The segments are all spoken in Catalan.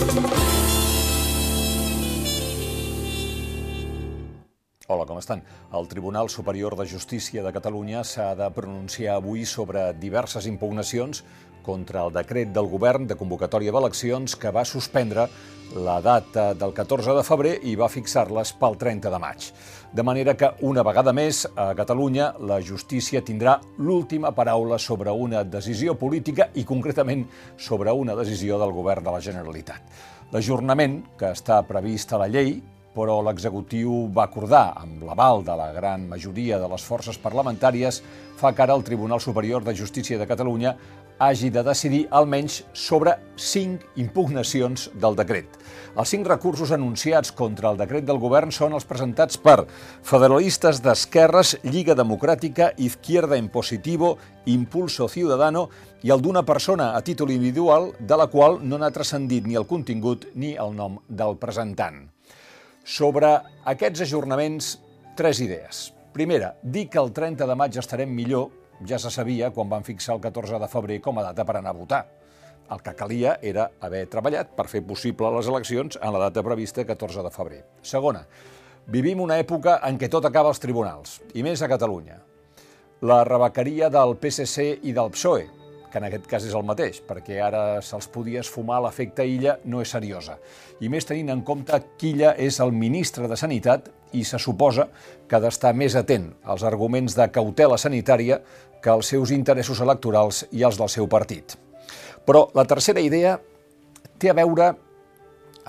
Thank you. Hola, com estan? El Tribunal Superior de Justícia de Catalunya s'ha de pronunciar avui sobre diverses impugnacions contra el decret del govern de convocatòria d'eleccions que va suspendre la data del 14 de febrer i va fixar-les pel 30 de maig. De manera que, una vegada més, a Catalunya la justícia tindrà l'última paraula sobre una decisió política i, concretament, sobre una decisió del govern de la Generalitat. L'ajornament, que està previst a la llei, però l'executiu va acordar, amb l'aval de la gran majoria de les forces parlamentàries, fa que ara el Tribunal Superior de Justícia de Catalunya hagi de decidir almenys sobre cinc impugnacions del decret. Els cinc recursos anunciats contra el decret del govern són els presentats per federalistes d'esquerres, Lliga Democràtica, Izquierda en Positivo, Impulso Ciudadano i el d'una persona a títol individual de la qual no n'ha transcendit ni el contingut ni el nom del presentant. Sobre aquests ajornaments, tres idees. Primera, dir que el 30 de maig estarem millor ja se sabia quan van fixar el 14 de febrer com a data per anar a votar. El que calia era haver treballat per fer possible les eleccions en la data prevista 14 de febrer. Segona, vivim una època en què tot acaba als tribunals, i més a Catalunya. La rebequeria del PSC i del PSOE, que en aquest cas és el mateix, perquè ara se'ls podia esfumar l'efecte Illa no és seriosa. I més tenint en compte que Illa és el ministre de Sanitat i se suposa que ha d'estar més atent als arguments de cautela sanitària que als seus interessos electorals i els del seu partit. Però la tercera idea té a veure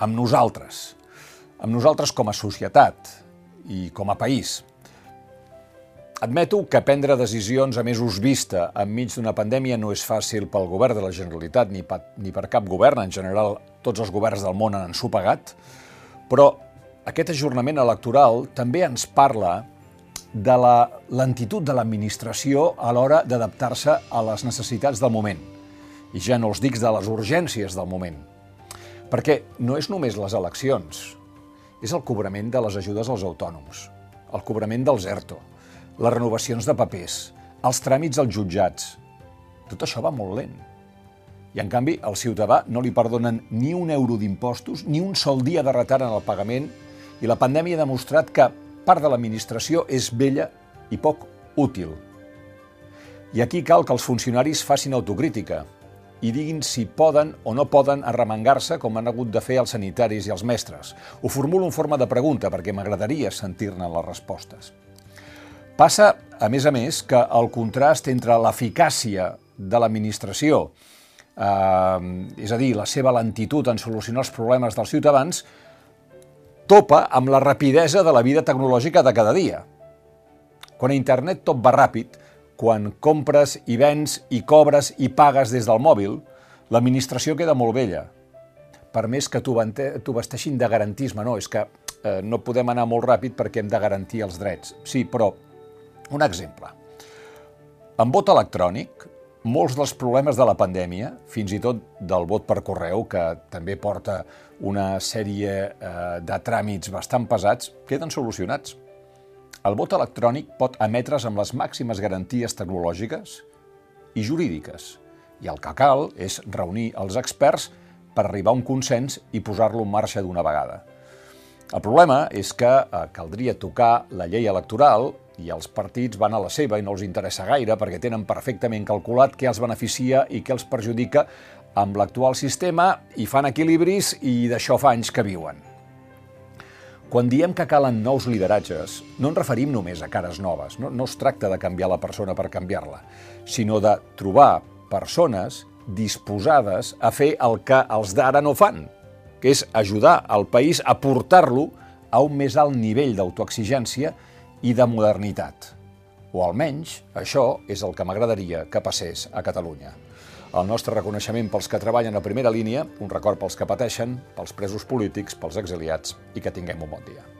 amb nosaltres, amb nosaltres com a societat i com a país. Admeto que prendre decisions a mesos vista enmig d'una pandèmia no és fàcil pel govern de la Generalitat ni, pa, ni per cap govern. En general, tots els governs del món han ensopegat. Però aquest ajornament electoral també ens parla de la lentitud de l'administració a l'hora d'adaptar-se a les necessitats del moment. I ja no els dic de les urgències del moment. Perquè no és només les eleccions, és el cobrament de les ajudes als autònoms, el cobrament dels ERTO, les renovacions de papers, els tràmits als jutjats. Tot això va molt lent. I, en canvi, al ciutadà no li perdonen ni un euro d'impostos, ni un sol dia de retard en el pagament, i la pandèmia ha demostrat que part de l'administració és vella i poc útil. I aquí cal que els funcionaris facin autocrítica i diguin si poden o no poden arremangar-se com han hagut de fer els sanitaris i els mestres. Ho formulo en forma de pregunta perquè m'agradaria sentir-ne les respostes. Passa, a més a més, que el contrast entre l'eficàcia de l'administració, eh, és a dir, la seva lentitud en solucionar els problemes dels ciutadans, topa amb la rapidesa de la vida tecnològica de cada dia. Quan a internet tot va ràpid, quan compres i vens i cobres i pagues des del mòbil, l'administració queda molt vella. Per més que t'ho vesteixin de garantisme, no, és que eh, no podem anar molt ràpid perquè hem de garantir els drets. Sí, però un exemple. Amb vot electrònic, molts dels problemes de la pandèmia, fins i tot del vot per correu, que també porta una sèrie eh, de tràmits bastant pesats, queden solucionats. El vot electrònic pot emetre's amb les màximes garanties tecnològiques i jurídiques, i el que cal és reunir els experts per arribar a un consens i posar-lo en marxa d'una vegada. El problema és que eh, caldria tocar la llei electoral i els partits van a la seva i no els interessa gaire perquè tenen perfectament calculat què els beneficia i què els perjudica amb l'actual sistema i fan equilibris i d'això fa anys que viuen. Quan diem que calen nous lideratges, no ens referim només a cares noves, no, no es tracta de canviar la persona per canviar-la, sinó de trobar persones disposades a fer el que els d'ara no fan, que és ajudar el país a portar-lo a un més alt nivell d'autoexigència i de modernitat. O almenys això és el que m'agradaria que passés a Catalunya. El nostre reconeixement pels que treballen a primera línia, un record pels que pateixen, pels presos polítics, pels exiliats i que tinguem un bon dia.